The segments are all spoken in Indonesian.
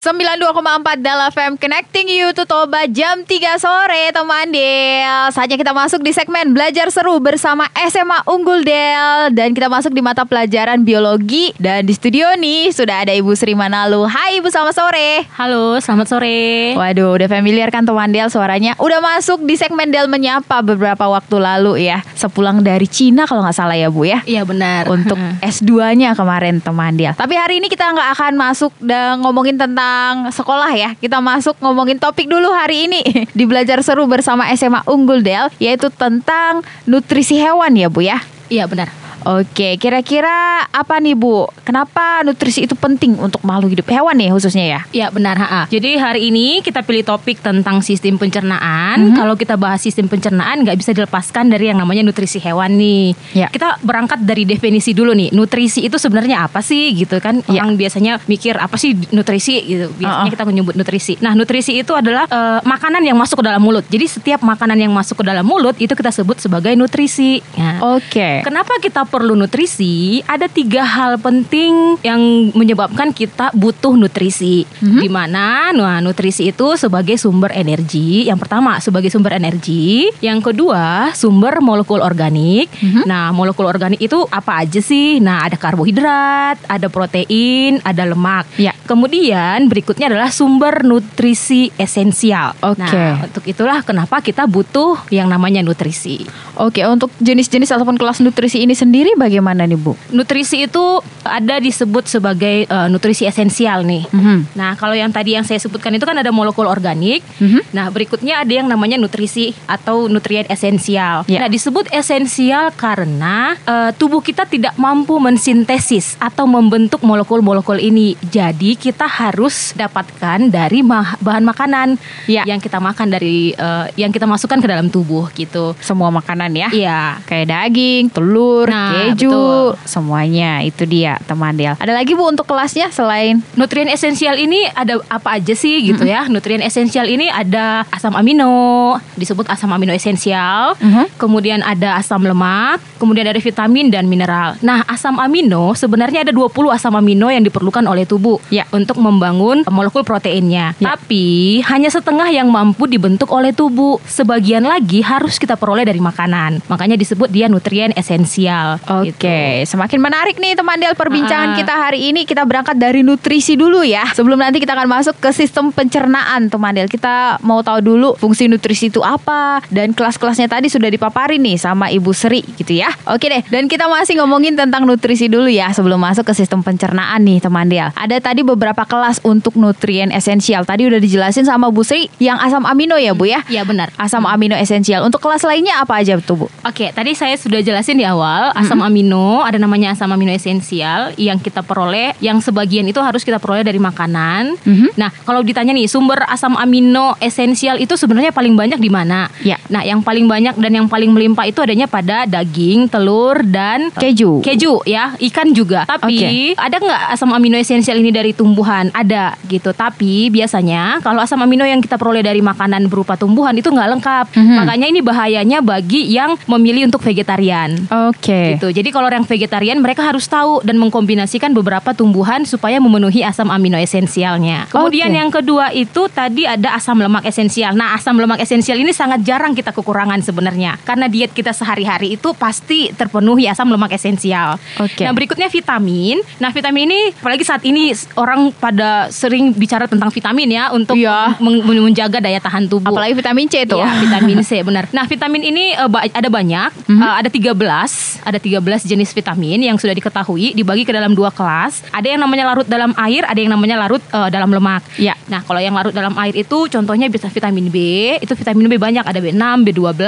92,4 Dala FM Connecting you to Toba jam 3 sore teman Del Saatnya kita masuk di segmen Belajar Seru bersama SMA Unggul Del. Dan kita masuk di mata pelajaran biologi. Dan di studio nih sudah ada Ibu Sri Manalu. Hai Ibu selamat sore. Halo selamat sore. Waduh udah familiar kan teman Del suaranya? Udah masuk di segmen Del Menyapa beberapa waktu lalu ya. Sepulang dari Cina kalau nggak salah ya Bu ya? Iya benar. Untuk S2-nya kemarin teman Del Tapi hari ini kita nggak akan masuk dan ngomongin tentang sekolah ya. Kita masuk ngomongin topik dulu hari ini di belajar seru bersama SMA Unggul Del yaitu tentang nutrisi hewan ya Bu ya. Iya benar Oke, kira-kira apa nih Bu? Kenapa nutrisi itu penting untuk makhluk hidup hewan nih khususnya ya? Iya benar ha Jadi hari ini kita pilih topik tentang sistem pencernaan. Mhm. Kalau kita bahas sistem pencernaan nggak bisa dilepaskan dari yang namanya nutrisi hewan nih. Ya. Kita berangkat dari definisi dulu nih. Nutrisi itu sebenarnya apa sih gitu kan? Ya. Orang biasanya mikir apa sih nutrisi gitu. Biasanya kita menyebut nutrisi. Nah nutrisi itu adalah eh, makanan yang masuk ke dalam mulut. Jadi setiap makanan yang masuk ke dalam mulut itu kita sebut sebagai nutrisi. Nah, Oke. Kenapa kita perlu nutrisi? Ada tiga hal penting yang menyebabkan kita butuh nutrisi. Mhm. Di mana, nah, nutrisi itu sebagai sumber energi. Yang pertama sebagai sumber energi. Yang kedua sumber molekul organik. Mhm. Nah, molekul organik itu apa aja sih? Nah, ada karbohidrat, ada protein, ada lemak. Ya. Kemudian berikutnya adalah sumber nutrisi esensial. Oke. Nah, untuk itulah kenapa kita butuh yang namanya nutrisi. Oke, untuk jenis-jenis ataupun kelas nutrisi ini sendiri bagaimana nih Bu? Nutrisi itu ada disebut sebagai eh, nutrisi esensial nih. Mhm. Nah, kalau yang tadi yang saya sebutkan itu kan ada molekul organik. Mhm. Nah, berikutnya ada yang namanya nutrisi atau nutrien esensial. Ya. Nah, disebut esensial karena eh, tubuh kita tidak mampu mensintesis atau membentuk molekul-molekul ini. Jadi, kita harus dapatkan dari ma- bahan makanan Ya. yang kita makan dari eh, yang kita masukkan ke dalam tubuh gitu. Semua makanan ya? Iya. Kayak daging, telur, Nah, keju, betul. semuanya itu dia teman Del. Ada lagi Bu untuk kelasnya selain Nutrien esensial ini ada apa aja sih gitu ya? Nutrien esensial ini ada asam amino, disebut asam amino esensial. Mhm. Kemudian ada asam lemak, kemudian ada vitamin dan mineral. Nah, asam amino sebenarnya ada 20 asam amino yang diperlukan oleh tubuh Ya. untuk membangun molekul proteinnya. Ya. Tapi hanya setengah yang mampu dibentuk oleh tubuh. Sebagian lagi harus kita peroleh dari makanan. Makanya disebut dia nutrien esensial. Oke, gitu. semakin menarik nih teman Del perbincangan Ah. kita hari ini. Kita berangkat dari nutrisi dulu ya. Sebelum nanti kita akan masuk ke sistem pencernaan teman Del. Kita mau tahu dulu fungsi nutrisi itu apa dan kelas-kelasnya tadi sudah dipaparin nih sama Ibu Sri gitu ya. Oke deh, dan kita masih ngomongin tentang nutrisi dulu ya sebelum masuk ke sistem pencernaan nih teman Del. Ada tadi beberapa kelas untuk nutrien esensial. Tadi udah dijelasin sama Bu Sri yang asam amino ya Bu ya. Iya benar. Asam amino esensial. Untuk kelas lainnya apa aja tuh Bu? Oke, tadi saya sudah jelasin di awal asam amino ada namanya asam amino esensial yang kita peroleh, yang sebagian itu harus kita peroleh dari makanan. Mhm. Nah, kalau ditanya nih sumber asam amino esensial itu sebenarnya paling banyak di mana? Ya. Nah, yang paling banyak dan yang paling melimpah itu adanya pada daging, telur dan Keju. keju ya, ikan juga. Tapi ada nggak asam amino esensial ini dari tumbuhan? Ada gitu. Tapi biasanya kalau asam amino yang kita peroleh dari makanan berupa tumbuhan itu nggak lengkap. Mhm. Makanya ini bahayanya bagi yang memilih untuk vegetarian. Oke. Gitu. Jadi kalau orang vegetarian mereka harus tahu dan mengkombinasikan beberapa tumbuhan supaya memenuhi asam amino esensialnya. Kemudian Oke. yang kedua itu tadi ada asam lemak esensial. Nah, asam lemak esensial ini sangat jarang kita kekurangan sebenarnya. Karena diet kita sehari-hari itu pasti terpenuhi asam lemak esensial. Oke. Nah, berikutnya vitamin. Nah, vitamin ini apalagi saat ini orang pada sering bicara tentang vitamin ya untuk Iya. meng- menjaga daya tahan tubuh. Apalagi vitamin C tuh. Iya, vitamin C benar. Nah, vitamin ini eh, ada banyak, Mhm. Eh, ada 13, ada 13 jenis vitamin yang sudah diketahui dibagi ke dalam dua kelas. Ada yang namanya larut dalam air, ada yang namanya larut eh, dalam lemak. Ya. Nah, kalau yang larut dalam air itu contohnya bisa vitamin B, itu vitamin B banyak, ada B6, B12,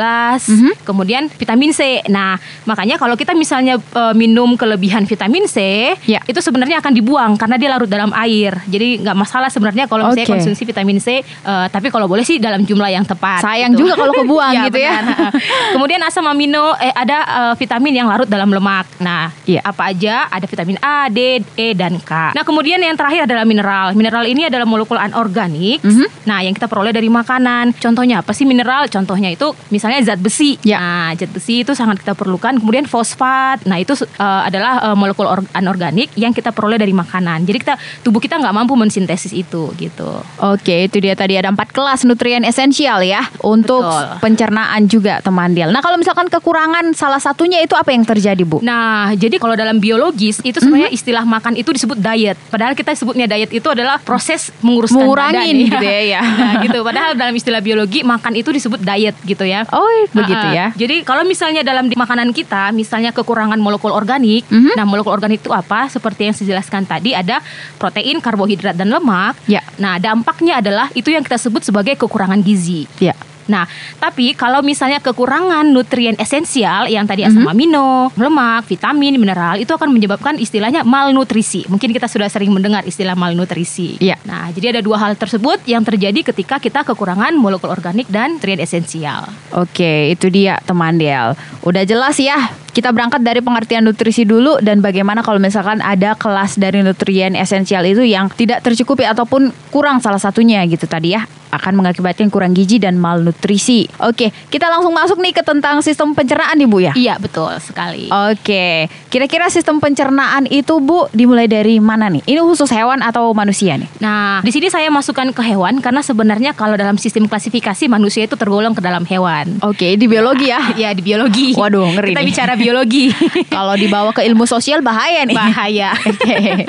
Mhm. kemudian vitamin C. Nah, makanya kalau kita misalnya eh, minum kelebihan vitamin C, Ya. itu sebenarnya akan dibuang karena dia larut dalam air. Jadi nggak masalah sebenarnya kalau misalnya Oke. konsumsi vitamin C, eh, tapi kalau boleh sih dalam jumlah yang tepat. Sayang gitu. juga kalau kebuang Iya, gitu ya. benar. Kemudian asam amino eh ada eh, vitamin yang larut dalam lemak. Nah, Iya. apa aja? Ada vitamin A, D, E, dan K. Nah, kemudian yang terakhir adalah mineral. Mineral ini adalah molekul anorganik. Mhm. Nah, yang kita peroleh dari makanan. Contohnya apa sih mineral? Contohnya itu misalnya zat besi. Ya. Nah, zat besi itu sangat kita perlukan. Kemudian fosfat. Nah, itu eh, adalah eh, molekul or- anorganik yang kita peroleh dari makanan. Jadi kita tubuh kita nggak mampu mensintesis itu gitu. Oke, itu dia tadi ada empat kelas nutrien esensial ya untuk Betul. pencernaan juga teman Del. Nah kalau misalkan kekurangan salah satunya itu apa yang terjadi bu? Nah, jadi kalau dalam biologis itu sebenarnya istilah makan itu disebut diet. Padahal kita sebutnya diet itu adalah proses menguruskan Mengurangin badan, gitu ya, ya. Nah, gitu. Padahal dalam istilah biologi makan itu disebut diet gitu ya. Oh begitu Uh-uh. ya. Jadi kalau misalnya dalam di makanan kita, misalnya kekurangan molekul organik, Mhm. nah molekul organik itu apa? Seperti yang saya jelaskan tadi ada protein, karbohidrat dan lemak. Ya. Nah dampaknya adalah itu yang kita sebut sebagai kekurangan gizi. Ya. Nah, tapi kalau misalnya kekurangan nutrien esensial yang tadi asam amino, lemak, vitamin, mineral itu akan menyebabkan istilahnya malnutrisi. Mungkin kita sudah sering mendengar istilah malnutrisi. Iya. Nah, jadi ada dua hal tersebut yang terjadi ketika kita kekurangan molekul organik dan nutrien esensial. Oke, itu dia teman Del. Udah jelas ya. Kita berangkat dari pengertian nutrisi dulu dan bagaimana kalau misalkan ada kelas dari nutrien esensial itu yang tidak tercukupi ataupun kurang salah satunya gitu tadi ya akan mengakibatkan kurang gizi dan malnutrisi. Oke, kita langsung masuk nih ke tentang sistem pencernaan nih Bu ya. Iya, betul sekali. Oke, kira-kira sistem pencernaan itu Bu dimulai dari mana nih? Ini khusus hewan atau manusia nih? Nah, di sini saya masukkan ke hewan karena sebenarnya kalau dalam sistem klasifikasi manusia itu tergolong ke dalam hewan. Oke, di biologi ya. Ya, di biologi. Waduh, ngeri Kita nih. bicara biologi. Kalau dibawa ke ilmu sosial bahaya nih. bahaya. Oke.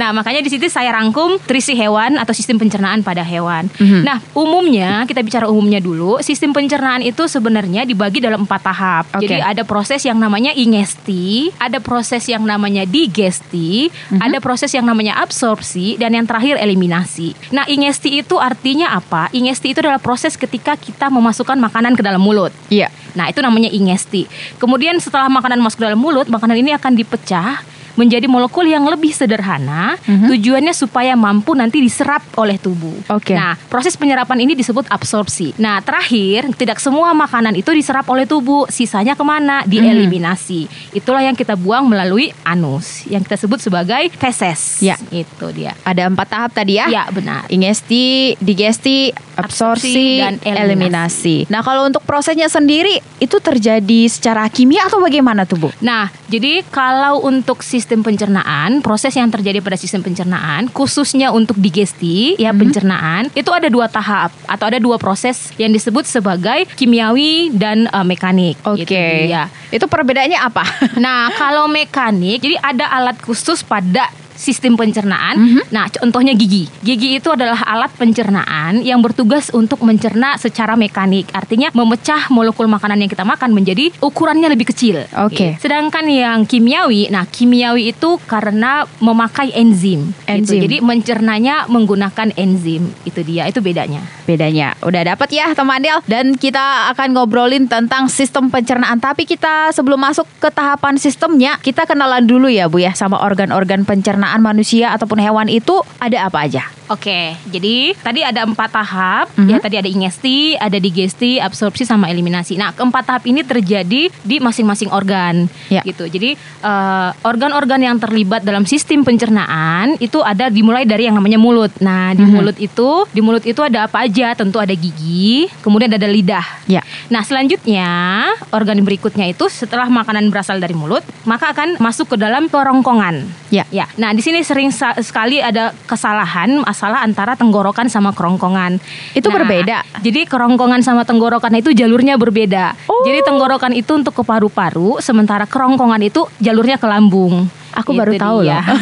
nah, makanya di situ saya rangkum nutrisi hewan atau sistem pencernaan pada hewan. Mhm. Nah, umumnya kita bicara umumnya dulu, sistem pencernaan itu sebenarnya dibagi dalam empat tahap. Oke. Jadi ada proses yang namanya ingesti, ada proses yang namanya digesti, Mhm. ada proses yang namanya absorpsi, dan yang terakhir eliminasi. Nah, ingesti itu artinya apa? Ingesti itu adalah proses ketika kita memasukkan makanan ke dalam mulut. Iya. Nah, itu namanya ingesti. Kemudian setelah makanan masuk ke dalam mulut, makanan ini akan dipecah menjadi molekul yang lebih sederhana. Mhm. Tujuannya supaya mampu nanti diserap oleh tubuh. Oke. Nah, proses penyerapan ini disebut absorpsi. Nah, terakhir, tidak semua makanan itu diserap oleh tubuh. Sisanya ke mana? Dieliminasi. Itulah yang kita buang melalui anus, yang kita sebut sebagai feses. Ya. Itu dia. Ada empat tahap tadi ya. Ya, benar. Ingesti, digesti, absorpsi, Absorpsi, dan eliminasi. Nah, kalau untuk prosesnya sendiri itu terjadi secara kimia atau bagaimana tuh, Bu? Nah, jadi kalau untuk sistem pencernaan, proses yang terjadi pada sistem pencernaan, khususnya untuk digesti, ya pencernaan, itu ada dua tahap atau ada dua proses yang disebut sebagai kimiawi dan eh, mekanik. Oke. Gitu dia. Itu perbedaannya apa? Nah, kalau mekanik, jadi ada alat khusus pada sistem pencernaan. Nah, contohnya gigi. Gigi itu adalah alat pencernaan yang bertugas untuk mencerna secara mekanik. Artinya memecah molekul makanan yang kita makan menjadi ukurannya lebih kecil. Oke. Sedangkan yang kimiawi, nah kimiawi itu karena memakai enzim. gitu. Enzim. Jadi mencernanya menggunakan enzim. Itu dia, itu bedanya. Bedanya udah dapat ya teman Del dan kita akan ngobrolin tentang sistem pencernaan. Tapi kita sebelum masuk ke tahapan sistemnya, kita kenalan dulu ya Bu ya sama organ-organ pencernaan manusia ataupun hewan itu ada apa aja? Oke, jadi tadi ada empat tahap. Mhm. Ya tadi ada ingesti, ada digesti, absorpsi, sama eliminasi. Nah, keempat tahap ini terjadi di masing-masing organ, Ya. gitu. Jadi eh, organ-organ yang terlibat dalam sistem pencernaan itu ada dimulai dari yang namanya mulut. Nah, di Mhm. mulut itu, di mulut itu ada apa aja? Tentu ada gigi, kemudian ada lidah. Ya. Nah, selanjutnya organ berikutnya itu setelah makanan berasal dari mulut, maka akan masuk ke dalam kerongkongan. Ya. Ya, nah di sini sering sekali ada kesalahan masalah antara tenggorokan sama kerongkongan. Itu Nah, berbeda? Jadi kerongkongan sama tenggorokan itu jalurnya berbeda. Oh. Jadi tenggorokan itu untuk ke paru-paru, sementara kerongkongan itu jalurnya ke lambung. Aku baru tahu dia. loh.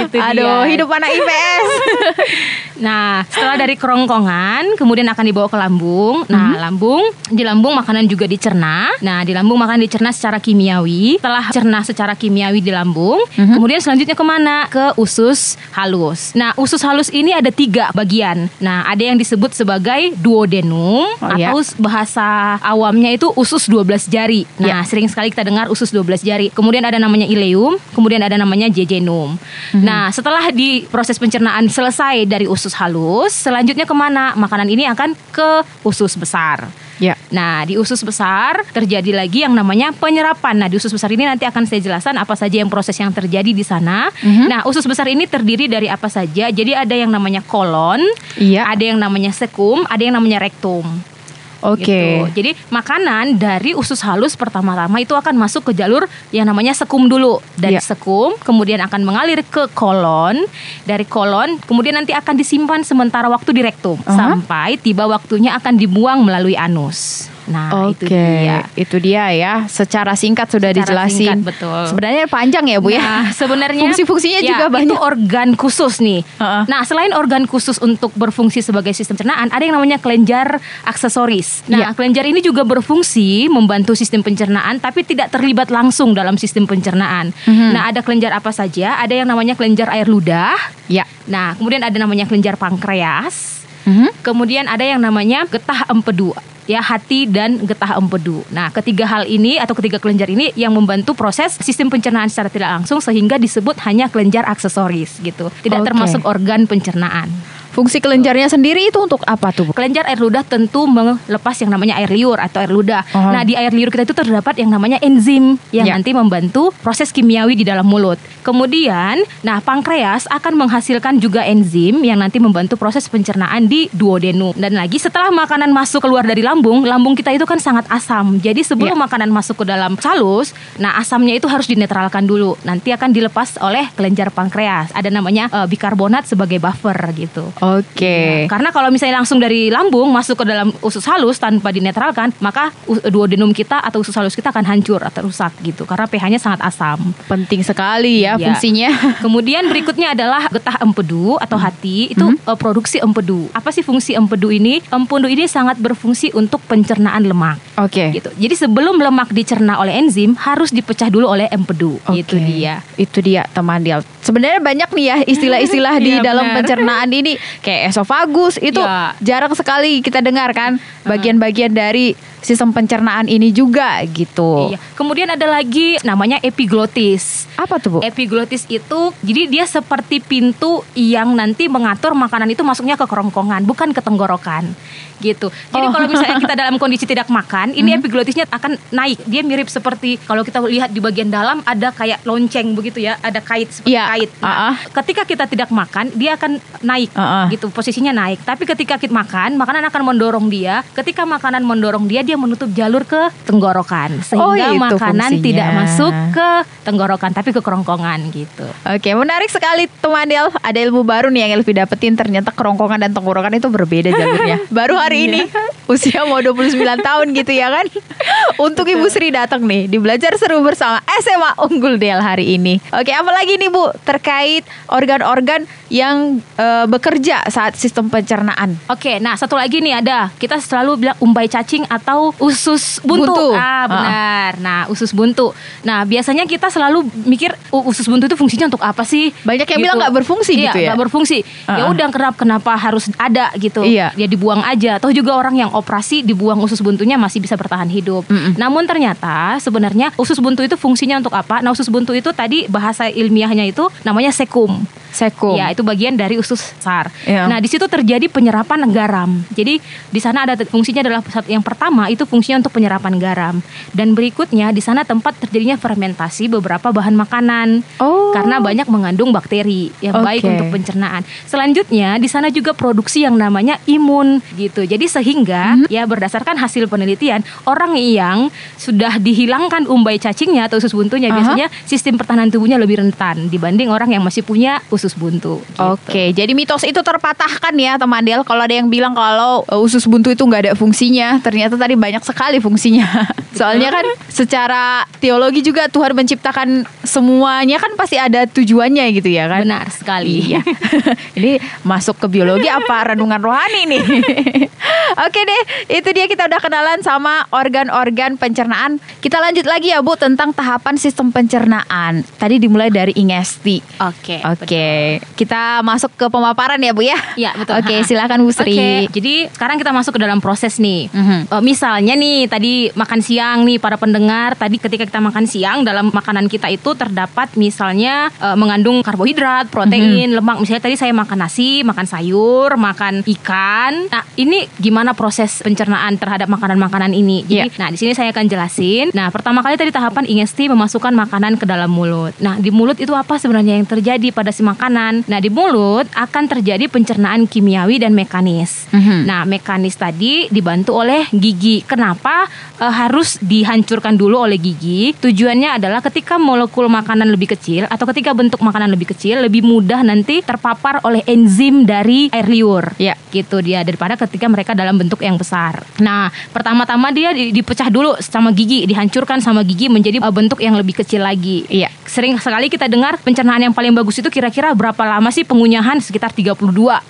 Gitu Aduh, dia. hidup anak IPS. Nah, setelah dari kerongkongan, kemudian akan dibawa ke lambung. Nah, lambung, di lambung makanan juga dicerna. Nah, di lambung makanan dicerna secara kimiawi. Setelah cerna secara kimiawi di lambung, kemudian selanjutnya ke mana? Ke usus halus. Nah, usus halus ini ada tiga bagian. Nah, ada yang disebut sebagai duodenum Oh, iya. atau bahasa awamnya itu usus 12 jari. Nah, sering sekali kita dengar usus 12 jari. Kemudian ada namanya ileum, kemudian ada namanya jejunum. Nah, setelah di proses pencernaan selesai dari usus halus, selanjutnya ke mana? Makanan ini akan ke usus besar. Ya. Nah, di usus besar terjadi lagi yang namanya penyerapan. Nah, di usus besar ini nanti akan saya jelaskan apa saja yang proses yang terjadi di sana. Mhm. Nah, usus besar ini terdiri dari apa saja? Jadi ada yang namanya kolon, Iya. ada yang namanya sekum, ada yang namanya rektum. Oke. Gitu. Jadi makanan dari usus halus pertama-tama itu akan masuk ke jalur yang namanya sekum dulu. Dari Ya. sekum kemudian akan mengalir ke kolon. Dari kolon kemudian nanti akan disimpan sementara waktu di rektum Aha. sampai tiba waktunya akan dibuang melalui anus. Nah, Oke, itu dia. itu dia ya. Secara singkat sudah Secara dijelasin. singkat, betul. Sebenarnya panjang ya bu ya. Nah, sebenarnya Fungsi-fungsinya ya, juga Itu banyak. organ khusus nih. Heeh. Nah, selain organ khusus untuk berfungsi sebagai sistem pencernaan, ada yang namanya kelenjar aksesoris. Nah, Iya. kelenjar ini juga berfungsi membantu sistem pencernaan, tapi tidak terlibat langsung dalam sistem pencernaan. Mhm. Nah, ada kelenjar apa saja? Ada yang namanya kelenjar air ludah. Ya. Nah, kemudian ada namanya kelenjar pankreas. Mhm. Kemudian ada yang namanya getah empedu ya hati dan getah empedu. Nah, ketiga hal ini atau ketiga kelenjar ini yang membantu proses sistem pencernaan secara tidak langsung sehingga disebut hanya kelenjar aksesoris gitu. Tidak Oke. termasuk organ pencernaan. Fungsi kelenjarnya sendiri itu untuk apa tuh bu? Kelenjar air ludah tentu melepas yang namanya air liur atau air ludah. Oh. Nah, di air liur kita itu terdapat yang namanya enzim yang Ya. nanti membantu proses kimiawi di dalam mulut. Kemudian, nah pankreas akan menghasilkan juga enzim yang nanti membantu proses pencernaan di duodenum. Dan lagi setelah makanan masuk keluar dari lambung, lambung kita itu kan sangat asam. Jadi sebelum Ya. makanan masuk ke dalam salus, nah asamnya itu harus dinetralkan dulu. Nanti akan dilepas oleh kelenjar pankreas. Ada namanya eh, bikarbonat sebagai buffer gitu. Oke. Nah, karena kalau misalnya langsung dari lambung masuk ke dalam usus halus tanpa dinetralkan, maka duodenum kita atau usus halus kita akan hancur atau rusak gitu karena pH-nya sangat asam. Penting sekali ya Iya. fungsinya. Kemudian berikutnya adalah getah empedu atau hati itu eh, produksi empedu. Apa sih fungsi empedu ini? Empedu ini sangat berfungsi untuk pencernaan lemak Oke. gitu. Jadi sebelum lemak dicerna oleh enzim harus dipecah dulu oleh empedu. Itu Oke. dia. Itu dia teman Dial. Sebenarnya banyak nih ya istilah-istilah di Iya, dalam benar. pencernaan ini kayak esofagus itu Iya. jarang sekali kita dengar kan bagian-bagian dari sistem pencernaan ini juga gitu. Iya. Kemudian ada lagi namanya epiglotis. Apa tuh, Bu? Epiglotis itu jadi dia seperti pintu yang nanti mengatur makanan itu masuknya ke kerongkongan, bukan ke tenggorokan. Gitu. Jadi Oh. kalau misalnya kita dalam kondisi tidak makan, ini epiglotisnya akan naik. Dia mirip seperti kalau kita lihat di bagian dalam ada kayak lonceng begitu ya, ada kait seperti Iya. kait. Nah, Ah-ah. ketika kita tidak makan, dia akan naik Ah-ah. gitu, posisinya naik. Tapi ketika kita makan, makanan akan mendorong dia. Ketika makanan mendorong dia, dia menutup jalur ke tenggorokan Oh, sehingga itu makanan fungsinya. tidak masuk ke tenggorokan tapi ke kerongkongan gitu. Oke, menarik sekali teman Del. Ada ilmu baru nih yang Elvi dapetin. Ternyata kerongkongan dan tenggorokan itu berbeda jalurnya. Baru hari ini usia mau 29 tahun gitu ya kan. Untuk Ibu Sri datang nih di belajar seru bersama SMA Unggul Del hari ini. Oke, apalagi nih Bu terkait organ-organ yang eh, bekerja saat sistem pencernaan. Oke, nah satu lagi nih ada kita selalu bilang umbai cacing atau usus buntu. Buntu. Ah benar. Nah usus buntu. Nah biasanya kita selalu mikir "Oh, usus buntu itu fungsinya untuk apa sih? Banyak yang bilang nggak berfungsi iya, gitu ya? nggak berfungsi. Ya Ah. udah kenapa kenapa harus ada gitu? Iya. Ya dibuang aja. Atau juga orang yang operasi dibuang usus buntunya masih bisa bertahan hidup. Mm-mm. Namun ternyata sebenarnya usus buntu itu fungsinya untuk apa? Nah usus buntu itu tadi bahasa ilmiahnya itu namanya sekum. Sekum. Ya, itu bagian dari usus besar. Iya. Nah, di situ terjadi penyerapan garam. Jadi di sana ada fungsinya adalah yang pertama itu fungsinya untuk penyerapan garam dan berikutnya di sana tempat terjadinya fermentasi beberapa bahan makanan. Oh. Karena banyak mengandung bakteri yang baik Oke. untuk pencernaan. Selanjutnya di sana juga produksi yang namanya imun gitu. Jadi sehingga Mhm. ya berdasarkan hasil penelitian orang yang sudah dihilangkan umbai cacingnya atau usus buntunya Aha. biasanya sistem pertahanan tubuhnya lebih rentan dibanding orang yang masih punya usus buntu. gitu. Oke, jadi mitos itu terpatahkan ya teman Del. Kalau ada yang bilang kalau uh, usus buntu itu nggak ada fungsinya, ternyata tadi banyak sekali fungsinya. Soalnya kan secara teologi juga Tuhan menciptakan semuanya kan pasti ada tujuannya gitu ya kan. Benar sekali. Iya. Ini masuk ke biologi apa renungan rohani nih? Oke deh, itu dia kita udah kenalan sama organ-organ pencernaan. Kita lanjut lagi ya Bu tentang tahapan sistem pencernaan. Tadi dimulai dari ingesti. Oke. Oke, kita masuk ke pemaparan ya Bu ya. Iya, betul. Oke, Ha-ha. silakan Bu Sri. Oke, jadi sekarang kita masuk ke dalam proses nih. Mhm. Eh, misalnya nih tadi makan siang nih para pendengar tadi ketika kita makan siang dalam makanan kita itu terdapat misalnya eh, mengandung karbohidrat, protein, lemak. Misalnya tadi saya makan nasi, makan sayur, makan ikan. Nah, ini gimana proses pencernaan terhadap makanan-makanan ini? Jadi, nah di sini saya akan jelasin. Nah, pertama kali tadi tahapan ingesti memasukkan makanan ke dalam mulut. Nah, di mulut itu apa sebenarnya yang terjadi pada si makanan? Nah, di mulut akan terjadi pencernaan kimiawi dan mekanis. Mhm. Nah, mekanis tadi dibantu oleh gigi. Kenapa eh, harus dihancurkan dulu oleh gigi? Tujuannya adalah ketika molekul makanan lebih kecil atau ketika bentuk makanan lebih kecil lebih mudah nanti terpapar oleh enzim dari air liur. Ya. Gitu dia daripada ketika mereka dalam bentuk yang besar. Nah, pertama-tama dia di- dipecah dulu sama gigi, dihancurkan sama gigi menjadi eh, bentuk yang lebih kecil lagi. Iya. Sering sekali kita dengar pencernaan yang paling bagus itu kira-kira berapa lama sih pengunyahan? Sekitar 32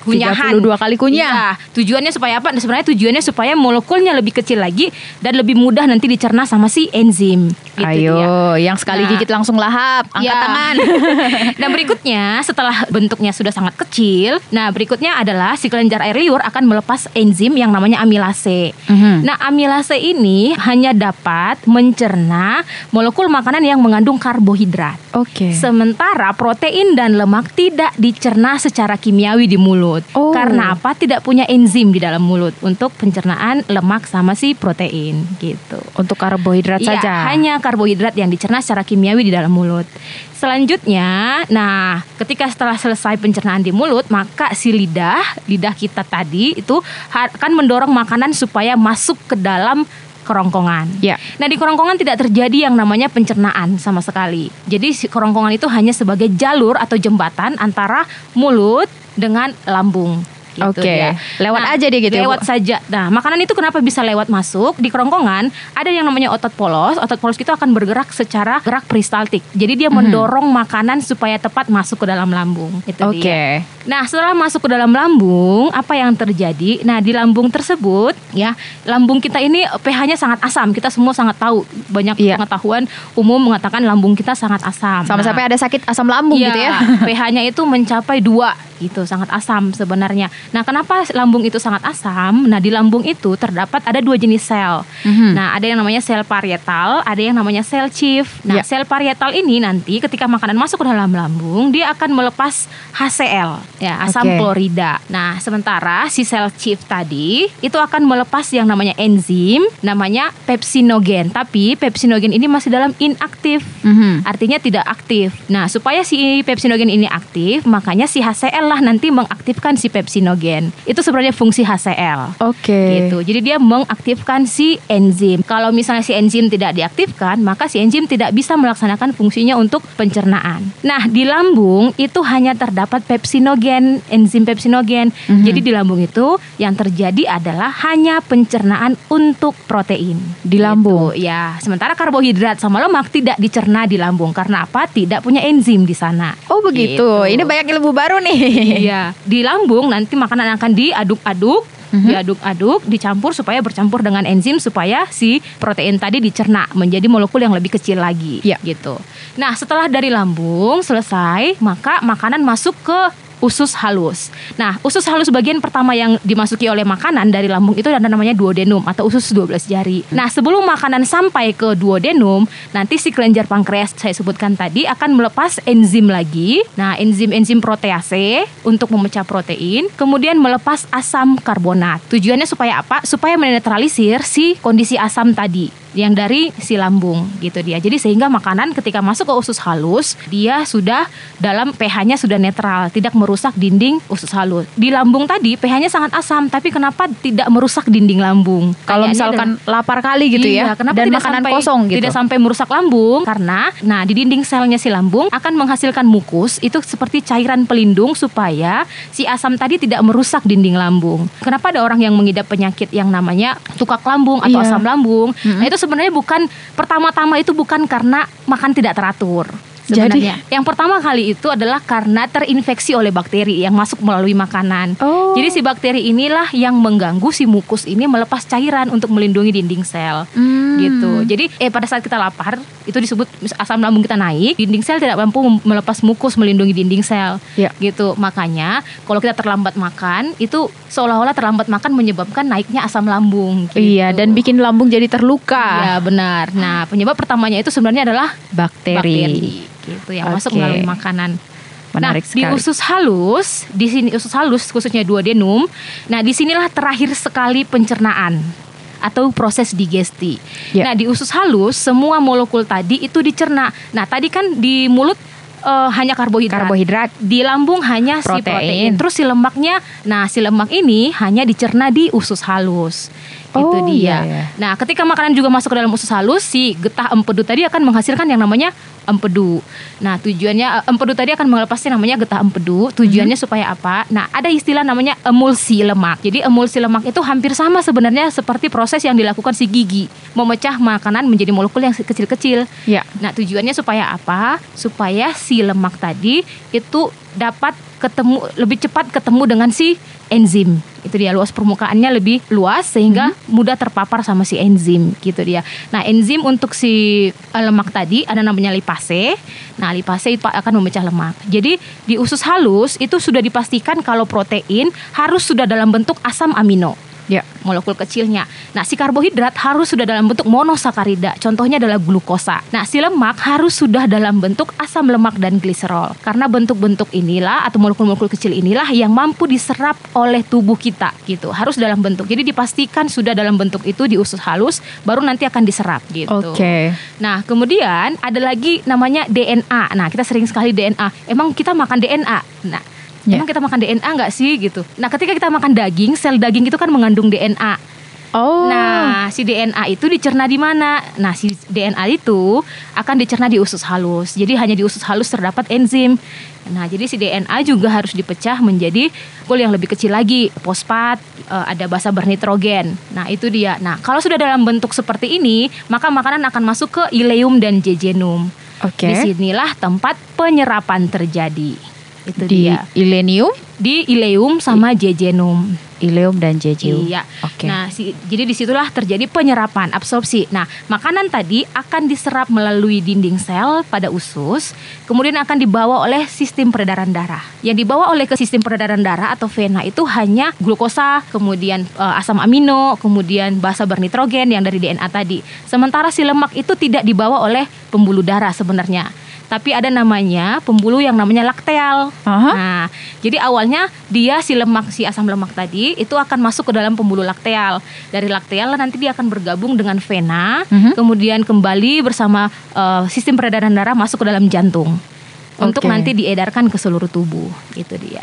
kunyahan. 32 kali kunyah. Iya. Tujuannya supaya apa? Nah, Sebenarnya tujuannya supaya molekulnya lebih kecil lagi dan lebih mudah nanti dicerna sama si enzim. Gitu Ayo, dia. yang sekali Nah. gigit langsung lahap, angkat Ya. tangan. nah berikutnya setelah bentuknya sudah sangat kecil, nah berikutnya adalah si kelenjar air liur akan melepas enzim yang namanya amilase. Mhm. Nah amilase ini hanya dapat mencerna molekul makanan yang mengandung karbohidrat. Oke. Sementara protein dan lemak tidak dicerna secara kimiawi di mulut. Oh. Karena apa? Tidak punya enzim di dalam mulut untuk pencernaan lemak sama si protein gitu. Untuk karbohidrat Iya, saja. hanya karbohidrat yang dicerna secara kimiawi di dalam mulut. Selanjutnya, nah, ketika setelah selesai pencernaan di mulut, maka si lidah, lidah kita tadi itu akan mendorong makanan supaya masuk ke dalam kerongkongan. Ya. Nah, di kerongkongan tidak terjadi yang namanya pencernaan sama sekali. Jadi si kerongkongan itu hanya sebagai jalur atau jembatan antara mulut dengan lambung. Gitu Oke. dia. Lewat aja dia gitu ya? Lewat saja. Nah, makanan itu kenapa bisa lewat masuk di kerongkongan? Ada yang namanya otot polos. Otot polos itu akan bergerak secara gerak peristaltik. Jadi dia Mhm. mendorong makanan supaya tepat masuk ke dalam lambung. Itu Oke. dia. Nah, setelah masuk ke dalam lambung, apa yang terjadi? Nah, di lambung tersebut, ya, lambung kita ini pH-nya sangat asam. Kita semua sangat tahu. Banyak Iya. pengetahuan umum mengatakan lambung kita sangat asam. Sama Nah, ada sakit asam lambung Iya, gitu ya. pH-nya itu mencapai dua gitu, sangat asam sebenarnya. Nah, kenapa lambung itu sangat asam? Nah, di lambung itu terdapat ada dua jenis sel. Mhm. Nah, ada yang namanya sel parietal, ada yang namanya sel chief. Nah, Ya. sel parietal ini nanti ketika makanan masuk ke dalam lambung, dia akan melepas HCl, ya, asam Oke. klorida. Nah, sementara si sel chief tadi itu akan melepas yang namanya enzim, namanya pepsinogen. Tapi pepsinogen ini masih dalam inaktif. Mhm. Artinya tidak aktif. Nah, supaya si pepsinogen ini aktif, makanya si HCl lah nanti mengaktifkan si pepsinogen. Itu sebenarnya fungsi HCl. Oke. Gitu. Jadi dia mengaktifkan si enzim. Kalau misalnya si enzim tidak diaktifkan, maka si enzim tidak bisa melaksanakan fungsinya untuk pencernaan. Nah, di lambung itu hanya terdapat pepsinogen, enzim pepsinogen. Mhm. Jadi di lambung itu yang terjadi adalah hanya pencernaan untuk protein Di lambung. Gitu, ya. Sementara karbohidrat sama lemak tidak dicerna di lambung karena apa? Tidak punya enzim di sana. Oh begitu. Gitu. Ini banyak ilmu baru nih. Iya, di lambung nanti makanan akan diaduk-aduk, Mhm. diaduk-aduk, dicampur supaya bercampur dengan enzim supaya si protein tadi dicerna menjadi molekul yang lebih kecil lagi, Iya. gitu. Nah, setelah dari lambung selesai, maka makanan masuk ke usus halus. Nah, usus halus bagian pertama yang dimasuki oleh makanan dari lambung itu ada namanya duodenum atau usus 12 jari. Nah, sebelum makanan sampai ke duodenum, nanti si kelenjar pankreas saya sebutkan tadi akan melepas enzim lagi. Nah, enzim-enzim protease untuk memecah protein, kemudian melepas asam karbonat. Tujuannya supaya apa? Supaya menetralisir si kondisi asam tadi yang dari si lambung gitu dia. Jadi sehingga makanan ketika masuk ke usus halus dia sudah dalam pH-nya sudah netral, tidak merusak dinding usus halus. Di lambung tadi pH-nya sangat asam, tapi kenapa tidak merusak dinding lambung? Kalau misalkan lapar kali gitu Iya, ya, kenapa dan tidak makanan sampai, kosong gitu. Tidak sampai merusak lambung karena nah di dinding selnya si lambung akan menghasilkan mukus itu seperti cairan pelindung supaya si asam tadi tidak merusak dinding lambung. Kenapa ada orang yang mengidap penyakit yang namanya tukak lambung atau Iya. asam lambung? Mm-mm. Nah, itu sebenarnya bukan pertama-tama itu bukan karena makan tidak teratur. Sebenarnya. yang pertama kali itu adalah karena terinfeksi oleh bakteri yang masuk melalui makanan. Oh. Jadi si bakteri inilah yang mengganggu si mukus ini melepas cairan untuk melindungi dinding sel. Hmm. Gitu. Jadi eh pada saat kita lapar itu disebut asam lambung kita naik, dinding sel tidak mampu melepas mukus melindungi dinding sel. Ya. Gitu. Makanya kalau kita terlambat makan itu seolah-olah terlambat makan menyebabkan naiknya asam lambung. Gitu. Iya, dan bikin lambung jadi terluka. Iya benar. Nah penyebab pertamanya itu sebenarnya adalah Bakteri. bakteri gitu yang masuk Oke. melalui makanan. Menarik nah, di sekali. usus halus, di sini usus halus khususnya duodenum. Nah, di sinilah terakhir sekali pencernaan atau proses digesti. Ya. Nah, di usus halus semua molekul tadi itu dicerna. Nah, tadi kan di mulut eh, hanya karbohidrat. Karbohidrat. Di lambung hanya si Protein. protein. Terus si lemaknya, nah si lemak ini hanya dicerna di usus halus. Itu Oh, dia. iya, iya. Nah, ketika makanan juga masuk ke dalam usus halus, si getah empedu tadi akan menghasilkan yang namanya empedu. Nah, tujuannya eh, empedu tadi akan melepasnya namanya getah empedu. Tujuannya Mhm. supaya apa? Nah, ada istilah namanya emulsi lemak. Jadi emulsi lemak itu hampir sama sebenarnya seperti proses yang dilakukan si gigi, memecah makanan menjadi molekul yang kecil-kecil. Ya. Nah, tujuannya supaya apa? Supaya si lemak tadi itu dapat ketemu lebih cepat ketemu dengan si enzim. Itu dia luas permukaannya lebih luas sehingga mudah terpapar sama si enzim gitu dia. Nah, enzim untuk si eh, lemak tadi ada namanya lipase. Nah, lipase itu akan memecah lemak. Jadi di usus halus itu sudah dipastikan kalau protein harus sudah dalam bentuk asam amino Ya. molekul kecilnya. Nah, si karbohidrat harus sudah dalam bentuk monosakarida. Contohnya adalah glukosa. Nah, si lemak harus sudah dalam bentuk asam lemak dan gliserol. Karena bentuk-bentuk inilah atau molekul-molekul kecil inilah yang mampu diserap oleh tubuh kita gitu. Harus dalam bentuk. Jadi dipastikan sudah dalam bentuk itu di usus halus baru nanti akan diserap gitu. Oke. Nah, kemudian ada lagi namanya DNA. Nah, kita sering sekali DNA. Emang kita makan DNA? Nah, Ya. emang kita makan DNA nggak sih gitu? Nah, ketika kita makan daging, sel daging itu kan mengandung DNA. Oh. Nah, si DNA itu dicerna di mana? Nah, si DNA itu akan dicerna di usus halus. Jadi hanya di usus halus terdapat enzim. Nah, jadi si DNA juga harus dipecah menjadi molekul yang lebih kecil lagi, fosfat, eh, ada basa bernitrogen. Nah, itu dia. Nah, kalau sudah dalam bentuk seperti ini, maka makanan akan masuk ke ileum dan jejunum. Oke. Di sinilah tempat penyerapan terjadi. Itu Di dia. ilenium, Di ileum sama jejunum. ileum dan jeju. Iya. Oke. Nah, si, jadi di situlah terjadi penyerapan, absorpsi. Nah, makanan tadi akan diserap melalui dinding sel pada usus, kemudian akan dibawa oleh sistem peredaran darah. Yang dibawa oleh ke sistem peredaran darah atau vena itu hanya glukosa, kemudian eh, asam amino, kemudian basa bernitrogen yang dari DNA tadi. Sementara si lemak itu tidak dibawa oleh pembuluh darah sebenarnya. Tapi ada namanya pembuluh yang namanya lakteal. Aha. Nah, jadi awalnya dia si lemak si asam lemak tadi itu akan masuk ke dalam pembuluh lakteal. Dari lakteal nanti dia akan bergabung dengan vena, Mhm. kemudian kembali bersama eh, sistem peredaran darah masuk ke dalam jantung. Untuk Oke. nanti diedarkan ke seluruh tubuh. Itu dia.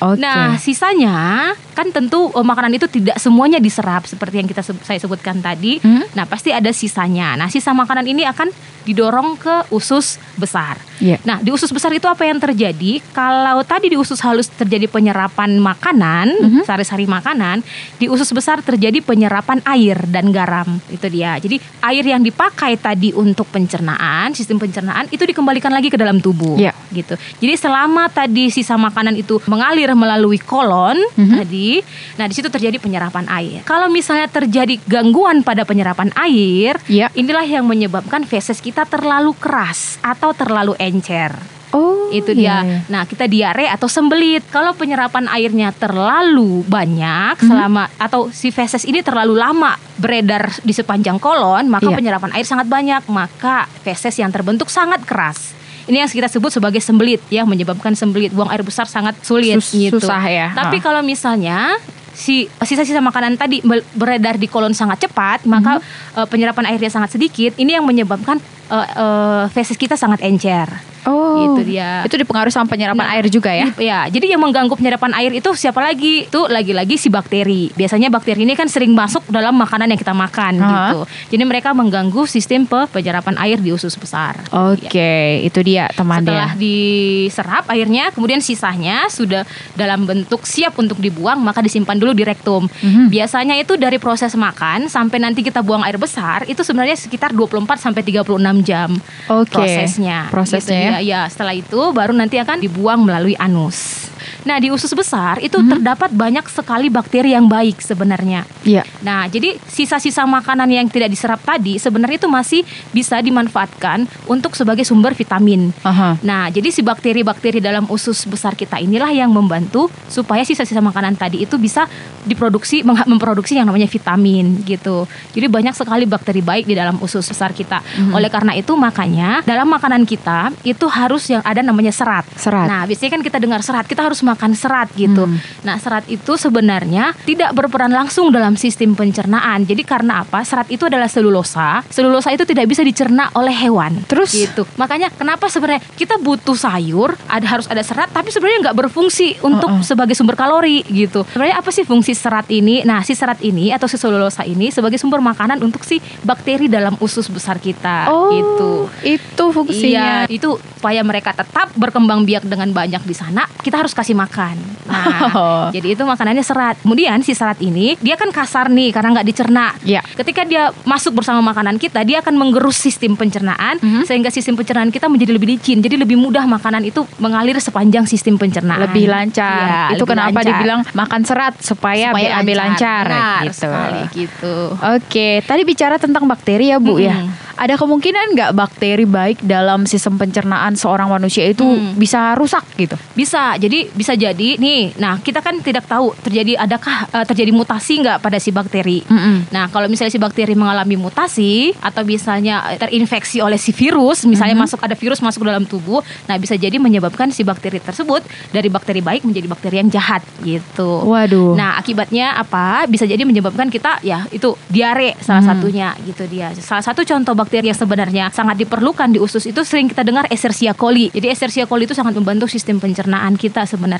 Oke. Nah, sisanya kan tentu eh, makanan itu tidak semuanya diserap seperti yang kita saya sebutkan tadi. Hmm. Nah, pasti ada sisanya. Nah, sisa makanan ini akan didorong ke usus besar. Iya. Nah, di usus besar itu apa yang terjadi? Kalau tadi di usus halus terjadi penyerapan makanan, Mhm. sari-sari makanan, di usus besar terjadi penyerapan air dan garam. Itu dia. Jadi, air yang dipakai tadi untuk pencernaan, sistem pencernaan itu dikembalikan lagi ke dalam tubuh. Iya. Gitu. Jadi, selama tadi sisa makanan itu mengalir melalui kolon Mhm. tadi, nah di situ terjadi penyerapan air. Kalau misalnya terjadi gangguan pada penyerapan air, Iya. inilah yang menyebabkan feses kita terlalu keras atau terlalu encer. Oh. Itu iya, dia. iya. Nah, kita diare atau sembelit. Kalau penyerapan airnya terlalu banyak Mhm. selama atau si feses ini terlalu lama beredar di sepanjang kolon, maka Iya. penyerapan air sangat banyak, maka feses yang terbentuk sangat keras. Ini yang kita sebut sebagai sembelit yang menyebabkan sembelit. Buang air besar sangat sulit Sus- gitu. susah ya. Tapi Ha. kalau misalnya si sisa-sisa makanan tadi be- beredar di kolon sangat cepat, maka Mhm. eh, penyerapan airnya sangat sedikit. Ini yang menyebabkan eh, eh, feses kita sangat encer. Oh. Gitu dia. Itu dipengaruhi sama penyerapan Nah, air juga ya. i- Ya, jadi yang mengganggu penyerapan air itu siapa lagi? Itu lagi-lagi si bakteri. Biasanya bakteri ini kan sering masuk dalam makanan yang kita makan Aha. gitu. Jadi mereka mengganggu sistem pe- penyerapan air di usus besar. Oke, itu dia teman Setelah dia. diserap airnya, kemudian sisanya sudah dalam bentuk siap untuk dibuang, maka disimpan dulu di rektum. Mhm. Biasanya itu dari proses makan sampai nanti kita buang air besar, itu sebenarnya sekitar 24 sampai 36 jam Oke. prosesnya. Prosesnya gitu ya. ya setelah itu baru nanti akan dibuang melalui anus. Nah, di usus besar itu terdapat banyak sekali bakteri yang baik sebenarnya. Iya. Nah, jadi sisa-sisa makanan yang tidak diserap tadi sebenarnya itu masih bisa dimanfaatkan untuk sebagai sumber vitamin. Aha. Nah, jadi si bakteri-bakteri dalam usus besar kita inilah yang membantu supaya sisa-sisa makanan tadi itu bisa diproduksi memproduksi yang namanya vitamin gitu. Jadi banyak sekali bakteri baik di dalam usus besar kita. Oleh karena itu makanya dalam makanan kita itu harus yang ada namanya serat. Serat. Nah, biasanya kan kita dengar serat, kita harus makan serat gitu. Hmm. Nah, serat itu sebenarnya tidak berperan langsung dalam sistem pencernaan. Jadi karena apa? Serat itu adalah selulosa. Selulosa itu tidak bisa dicerna oleh hewan. Terus? gitu. Makanya kenapa sebenarnya kita butuh sayur, ada harus ada serat, tapi sebenarnya nggak berfungsi untuk Uh-uh. sebagai sumber kalori gitu. Sebenarnya apa sih fungsi serat ini? Nah, si serat ini atau si selulosa ini sebagai sumber makanan untuk si bakteri dalam usus besar kita. Oh, Itu. itu fungsinya. Iya, itu supaya mereka tetap berkembang biak dengan banyak di sana, kita harus kasih makan. Nah, Oh. jadi itu makanannya serat. Kemudian si serat ini dia kan kasar nih karena nggak dicerna. Iya. Ketika dia masuk bersama makanan kita, dia akan menggerus sistem pencernaan Mhm. sehingga sistem pencernaan kita menjadi lebih licin. Jadi lebih mudah makanan itu mengalir sepanjang sistem pencernaan. Lebih lancar. Iya, itu lebih kenapa lancar. dibilang makan serat supaya, Supaya BAB lancar, Benar gitu. sekali gitu. Oke, tadi bicara tentang bakteri ya Bu ya. Mm-mm. Ada kemungkinan nggak bakteri baik dalam sistem pencernaan seorang manusia itu Hmm. bisa rusak gitu? Bisa, jadi bisa jadi nih. Nah, kita kan tidak tahu terjadi adakah eh, terjadi mutasi nggak pada si bakteri. Mm-mm. Nah, kalau misalnya si bakteri mengalami mutasi atau misalnya eh, terinfeksi oleh si virus, misalnya Mhm. masuk ada virus masuk dalam tubuh, nah bisa jadi menyebabkan si bakteri tersebut dari bakteri baik menjadi bakteri yang jahat gitu. Waduh. Nah, akibatnya apa? Bisa jadi menyebabkan kita ya itu diare salah Hmm. satunya gitu dia. Salah satu contoh bakteri yang sebenarnya sangat diperlukan di usus itu sering kita dengar Escherichia coli. Jadi Escherichia coli itu sangat membantu sistem pencernaan kita sebenarnya.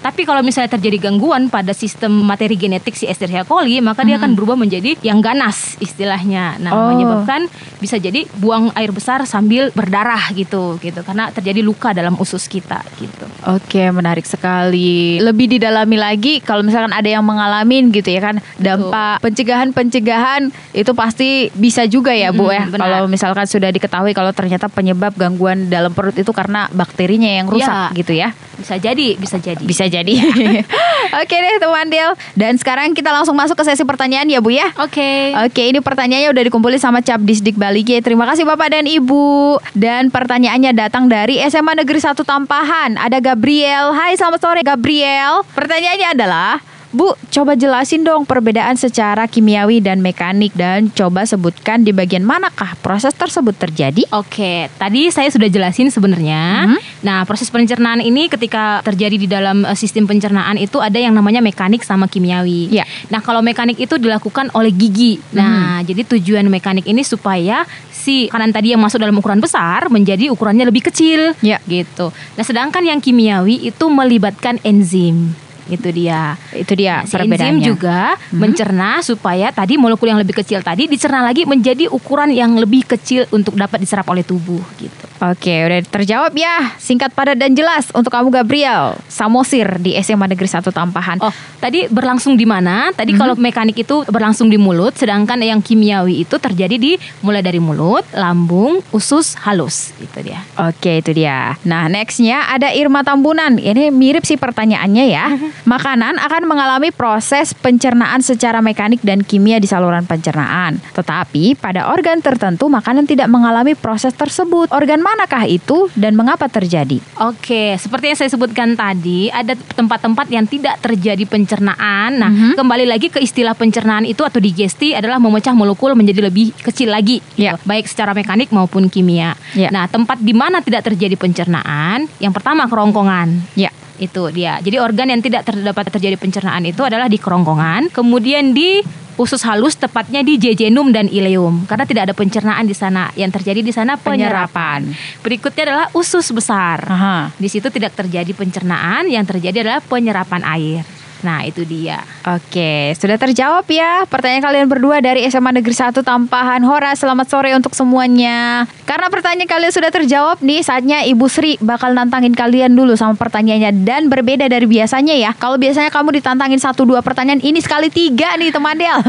Tapi kalau misalnya terjadi gangguan pada sistem materi genetik si Escherichia coli, maka dia akan berubah menjadi yang ganas istilahnya. Nah. Oh. menyebabkan bisa jadi buang air besar sambil berdarah gitu gitu karena terjadi luka dalam usus kita gitu. Oke, menarik sekali. Lebih didalami lagi kalau misalkan ada yang mengalami gitu ya kan dampak pencegahan-pencegahan itu pasti bisa juga ya Bu Mm-mm, ya. benar. Kalau misalkan sudah diketahui kalau ternyata penyebab gangguan dalam perut itu karena bakterinya yang rusak Iya. gitu ya. Bisa jadi, bisa jadi. Bisa jadi. Oke deh teman Del. Dan sekarang kita langsung masuk ke sesi pertanyaan ya Bu ya. Oke. Oke, ini pertanyaannya udah dikumpulin sama Capdisdik Balige. Terima kasih Bapak dan Ibu. Dan pertanyaannya datang dari SMA Negeri 1 Tampahan. Ada Gabriel. Hai, selamat sore Gabriel. Pertanyaannya adalah, Bu, coba jelasin dong perbedaan secara kimiawi dan mekanik dan coba sebutkan di bagian manakah proses tersebut terjadi? Oke, tadi saya sudah jelasin sebenarnya. Mhm. Nah, proses pencernaan ini ketika terjadi di dalam eh, sistem pencernaan itu ada yang namanya mekanik sama kimiawi. Iya. Nah, kalau mekanik itu dilakukan oleh gigi. Nah, jadi tujuan mekanik ini supaya si makanan tadi yang masuk dalam ukuran besar menjadi ukurannya lebih kecil. Iya. Gitu. Nah, sedangkan yang kimiawi itu melibatkan enzim. Itu dia. Itu dia Si perbedaannya. enzim juga mencerna supaya tadi molekul yang lebih kecil tadi dicerna lagi menjadi ukuran yang lebih kecil untuk dapat diserap oleh tubuh gitu. Oke, udah terjawab ya. Singkat, padat, dan jelas untuk kamu Gabriel. Samosir di SMA Negeri 1 Tampahan. Oh, tadi berlangsung di mana? Tadi kalau mekanik itu berlangsung di mulut, sedangkan yang kimiawi itu terjadi di mulai dari mulut, lambung, usus, halus. Itu dia. Oke itu dia Nah nextnya ada Irma Tambunan Ini mirip sih pertanyaannya ya Makanan akan mengalami proses pencernaan secara mekanik dan kimia di saluran pencernaan Tetapi pada organ tertentu makanan tidak mengalami proses tersebut Organ manakah itu dan mengapa terjadi? Oke, seperti yang saya sebutkan tadi, ada tempat-tempat yang tidak terjadi pencernaan. Nah, Mhm. kembali lagi ke istilah pencernaan itu atau digesti adalah memecah molekul menjadi lebih kecil lagi, gitu. baik secara mekanik maupun kimia. Ya. Nah, tempat di mana tidak terjadi pencernaan, yang pertama kerongkongan. Ya Itu dia. Jadi organ yang tidak terdapat terjadi pencernaan itu adalah di kerongkongan, kemudian di usus halus tepatnya di jejunum dan ileum karena tidak ada pencernaan di sana. Yang terjadi di sana penyerapan. Berikutnya adalah usus besar. Aha. Di situ tidak terjadi pencernaan, yang terjadi adalah penyerapan air. Nah, itu dia. Oke, sudah terjawab ya pertanyaan kalian berdua dari SMA Negeri 1 Tampahan Hora. Selamat sore untuk semuanya. Karena pertanyaan kalian sudah terjawab nih, saatnya Ibu Sri bakal nantangin kalian dulu sama pertanyaannya dan berbeda dari biasanya ya. Kalau biasanya kamu ditantangin satu dua pertanyaan, ini sekali tiga nih teman Del.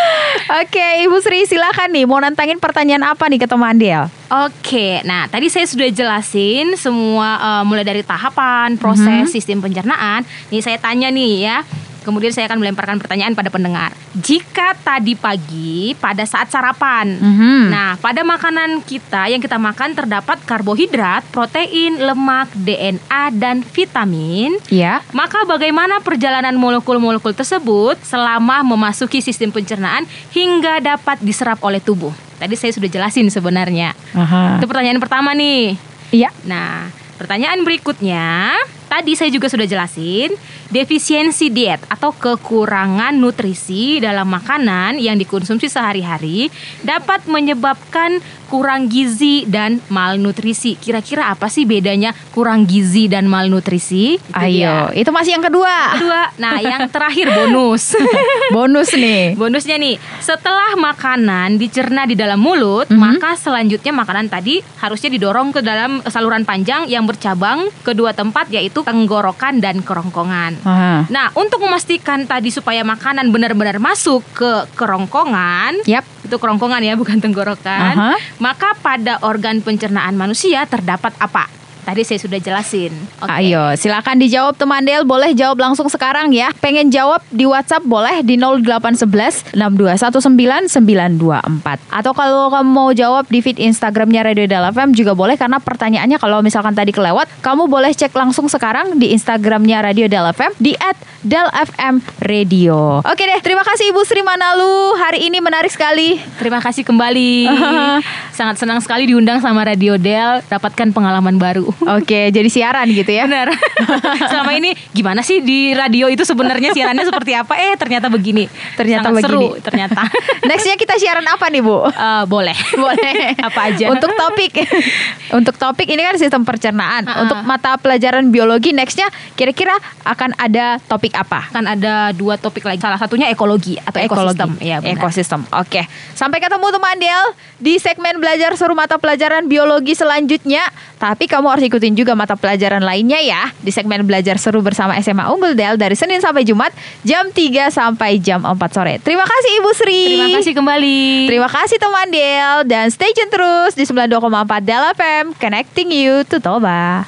Oke, Ibu Sri silakan nih mau nantangin pertanyaan apa nih ke teman Del? Oke, nah tadi saya sudah jelasin semua uh, mulai dari tahapan, proses, sistem pencernaan. Nih saya tanya nih ya. Kemudian saya akan melemparkan pertanyaan pada pendengar. Jika tadi pagi pada saat sarapan, Mhm. nah pada makanan kita yang kita makan terdapat karbohidrat, protein, lemak, DNA dan vitamin. Ya. Maka bagaimana perjalanan molekul-molekul tersebut selama memasuki sistem pencernaan hingga dapat diserap oleh tubuh? Tadi saya sudah jelasin sebenarnya. Aha. Itu pertanyaan pertama nih. Iya. Nah, pertanyaan berikutnya, tadi saya juga sudah jelasin, defisiensi diet atau kekurangan nutrisi dalam makanan yang dikonsumsi sehari-hari dapat menyebabkan kurang gizi dan malnutrisi. Kira-kira apa sih bedanya kurang gizi dan malnutrisi? Itu Ayo, dia. itu masih yang kedua. Kedua, nah yang terakhir bonus. Bonus nih. Bonusnya nih, setelah makanan dicerna di dalam mulut, Mhm. maka selanjutnya makanan tadi harusnya didorong ke dalam saluran panjang yang bercabang ke dua tempat yaitu tenggorokan dan kerongkongan. Aha. Nah, untuk memastikan tadi supaya makanan benar-benar masuk ke kerongkongan, Yap. itu kerongkongan ya, bukan tenggorokan. Aha. Maka pada organ pencernaan manusia terdapat apa? Tadi saya sudah jelasin. Oke. Ayo, silakan dijawab teman Del. Boleh jawab langsung sekarang ya. Pengen jawab di WhatsApp boleh di 0811 6219 924. Atau kalau kamu mau jawab di feed Instagramnya Radio Del FM juga boleh karena pertanyaannya kalau misalkan tadi kelewat, kamu boleh cek langsung sekarang di Instagramnya Radio Del FM di @delfm radio. Oke deh, terima kasih Ibu Sri Manalu. Hari ini menarik sekali. Terima kasih kembali. Sangat senang sekali diundang sama Radio Del, dapatkan pengalaman baru. Oke, jadi siaran gitu ya. Benar. Selama ini gimana sih di radio itu sebenarnya siarannya seperti apa? Eh ternyata begini. Ternyata Sangat begini. seru ternyata. Nextnya kita siaran apa nih Bu? Eh, boleh. Boleh. Apa aja? Untuk topik. Untuk topik ini kan sistem pencernaan. Ha-ha. Untuk mata pelajaran biologi nextnya kira-kira akan ada topik apa? kan ada dua topik lagi. Salah satunya ekologi atau ekosistem. Iya, benar. ekosistem. Oke. Sampai ketemu teman Del di segmen belajar seru mata pelajaran biologi selanjutnya. Tapi kamu harus ikutin juga mata pelajaran lainnya ya di segmen belajar seru bersama SMA Unggul Del dari Senin sampai Jumat jam 3 sampai jam 4 sore. Terima kasih Ibu Sri. Terima kasih kembali. Terima kasih teman Del dan stay tune terus di 92,4 Del FM connecting you to Toba.